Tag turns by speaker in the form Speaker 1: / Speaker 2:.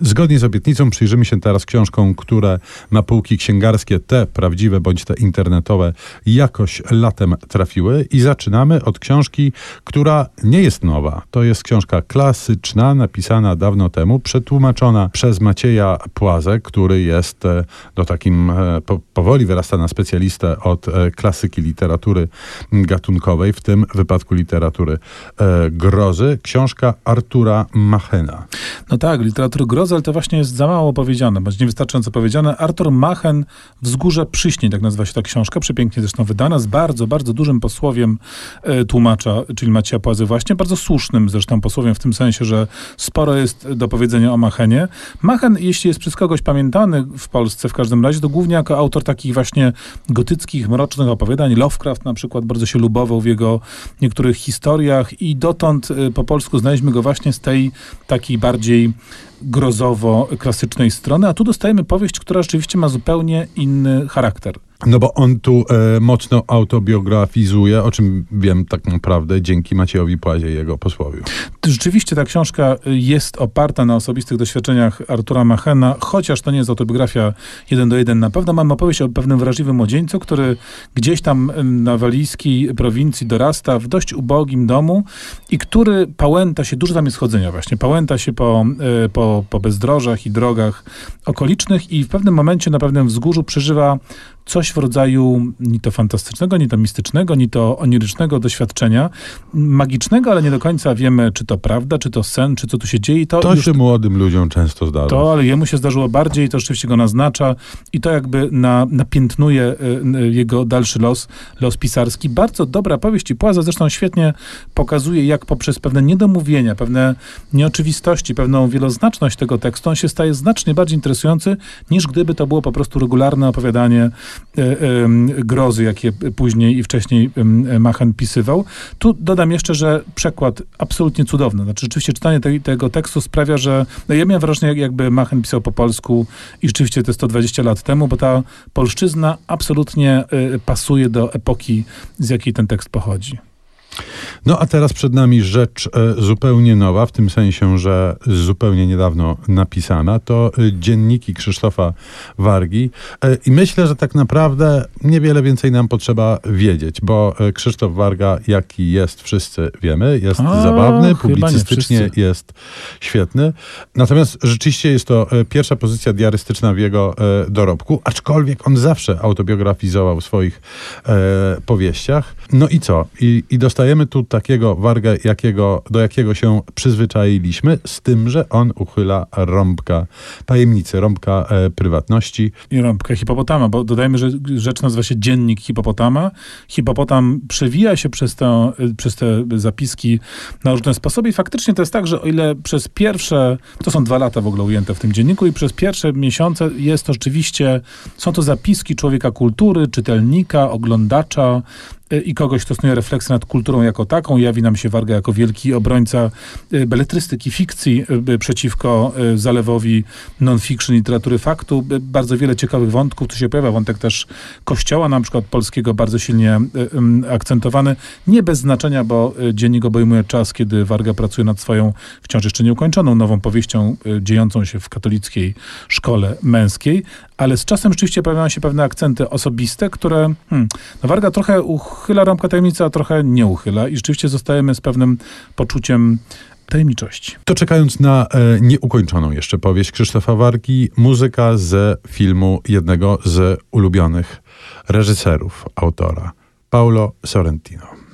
Speaker 1: Zgodnie z obietnicą przyjrzymy się teraz książkom, które na półki księgarskie, te prawdziwe bądź te internetowe, jakoś latem trafiły. I zaczynamy od książki, która nie jest nowa. To jest książka klasyczna, napisana dawno temu, przetłumaczona przez Macieja Płazę, który jest no, takim e, po, powoli wyrasta na specjalistę od e, klasyki literatury gatunkowej, w tym wypadku literatury e, grozy. Książka Artura Machena.
Speaker 2: No tak, literatura grozy ale to właśnie jest za mało powiedziane, bądź niewystarczająco powiedziane. Artur Machen, Wzgórze Przyśnień, tak nazywa się ta książka, przepięknie zresztą wydana, z bardzo, bardzo dużym posłowiem e, tłumacza, czyli Macieja Płazy właśnie, bardzo słusznym zresztą posłowiem w tym sensie, że sporo jest do powiedzenia o Machenie. Machen, jeśli jest przez kogoś pamiętany w Polsce w każdym razie, to głównie jako autor takich właśnie gotyckich, mrocznych opowiadań. Lovecraft na przykład bardzo się lubował w jego niektórych historiach i dotąd e, po polsku znaleźliśmy go właśnie z tej takiej bardziej grozowo-klasycznej strony, a tu dostajemy powieść, która rzeczywiście ma zupełnie inny charakter.
Speaker 1: No bo on tu e, mocno autobiografizuje, o czym wiem tak naprawdę dzięki Maciejowi Płazie i jego posłowiu.
Speaker 2: Rzeczywiście ta książka jest oparta na osobistych doświadczeniach Artura Machena, chociaż to nie jest autobiografia jeden do jeden. Na pewno mamy opowieść o pewnym wrażliwym młodzieńcu, który gdzieś tam na walijskiej prowincji dorasta w dość ubogim domu i który pałęta się, dużo tam jest chodzenia właśnie, pałęta się po, e, po, po bezdrożach i drogach okolicznych i w pewnym momencie na pewnym wzgórzu przeżywa coś w rodzaju ni to fantastycznego, ni to mistycznego, ni to onirycznego doświadczenia, magicznego, ale nie do końca wiemy, czy to prawda, czy to sen, czy co tu się dzieje.
Speaker 1: to, to się młodym ludziom często zdarza.
Speaker 2: To, ale jemu się zdarzyło bardziej, to rzeczywiście go naznacza i to jakby na, napiętnuje y, jego dalszy los, los pisarski. Bardzo dobra powieść i Płaza zresztą świetnie pokazuje, jak poprzez pewne niedomówienia, pewne nieoczywistości, pewną wieloznaczność tego tekstu, on się staje znacznie bardziej interesujący, niż gdyby to było po prostu regularne opowiadanie grozy, jakie później i wcześniej Machen pisywał. Tu dodam jeszcze, że przekład absolutnie cudowny. Znaczy rzeczywiście czytanie te, tego tekstu sprawia, że no ja miałem wrażenie, jakby Machen pisał po polsku i rzeczywiście to 120 lat temu, bo ta polszczyzna absolutnie e, pasuje do epoki, z jakiej ten tekst pochodzi.
Speaker 1: No a teraz przed nami rzecz e, zupełnie nowa, w tym sensie, że zupełnie niedawno napisana. To e, dzienniki Krzysztofa Wargi. E, I myślę, że tak naprawdę niewiele więcej nam potrzeba wiedzieć, bo Krzysztof Warga, jaki jest, wszyscy wiemy, jest a, zabawny, publicystycznie jest świetny. Natomiast rzeczywiście jest to pierwsza pozycja diarystyczna w jego dorobku, aczkolwiek on zawsze autobiografizował w swoich powieściach. No i co? I, i dostaje dostajemy tu takiego wargę, jakiego, do jakiego się przyzwyczailiśmy, z tym, że on uchyla rąbka tajemnicy, rąbka e, prywatności.
Speaker 2: I rąbka hipopotama, bo dodajmy, że rzecz nazywa się Dziennik Hipopotama. Hipopotam przewija się przez, przez te zapiski na różne sposoby i faktycznie to jest tak, że o ile przez pierwsze, to są dwa lata w ogóle ujęte w tym dzienniku i przez pierwsze miesiące jest to rzeczywiście, są to zapiski człowieka kultury, czytelnika, oglądacza, i kogoś, kto stosuje refleksję nad kulturą jako taką. Jawi nam się Warga jako wielki obrońca e, beletrystyki, fikcji e, przeciwko e, zalewowi non-fiction, literatury faktu. Bardzo wiele ciekawych wątków tu się pojawia. Wątek też kościoła, na przykład polskiego, bardzo silnie akcentowany. Nie bez znaczenia, bo dziennik obejmuje czas, kiedy Warga pracuje nad swoją, wciąż jeszcze nieukończoną, nową powieścią dziejącą się w katolickiej szkole męskiej, ale z czasem rzeczywiście pojawiają się pewne akcenty osobiste, które hmm, no Warga trochę uchyla rąbka tajemnicy, a trochę nie uchyla i rzeczywiście zostajemy z pewnym poczuciem tajemniczości.
Speaker 1: To czekając na e, nieukończoną jeszcze powieść Krzysztofa Wargi, muzyka ze filmu jednego z ulubionych reżyserów autora, Paulo Sorrentino.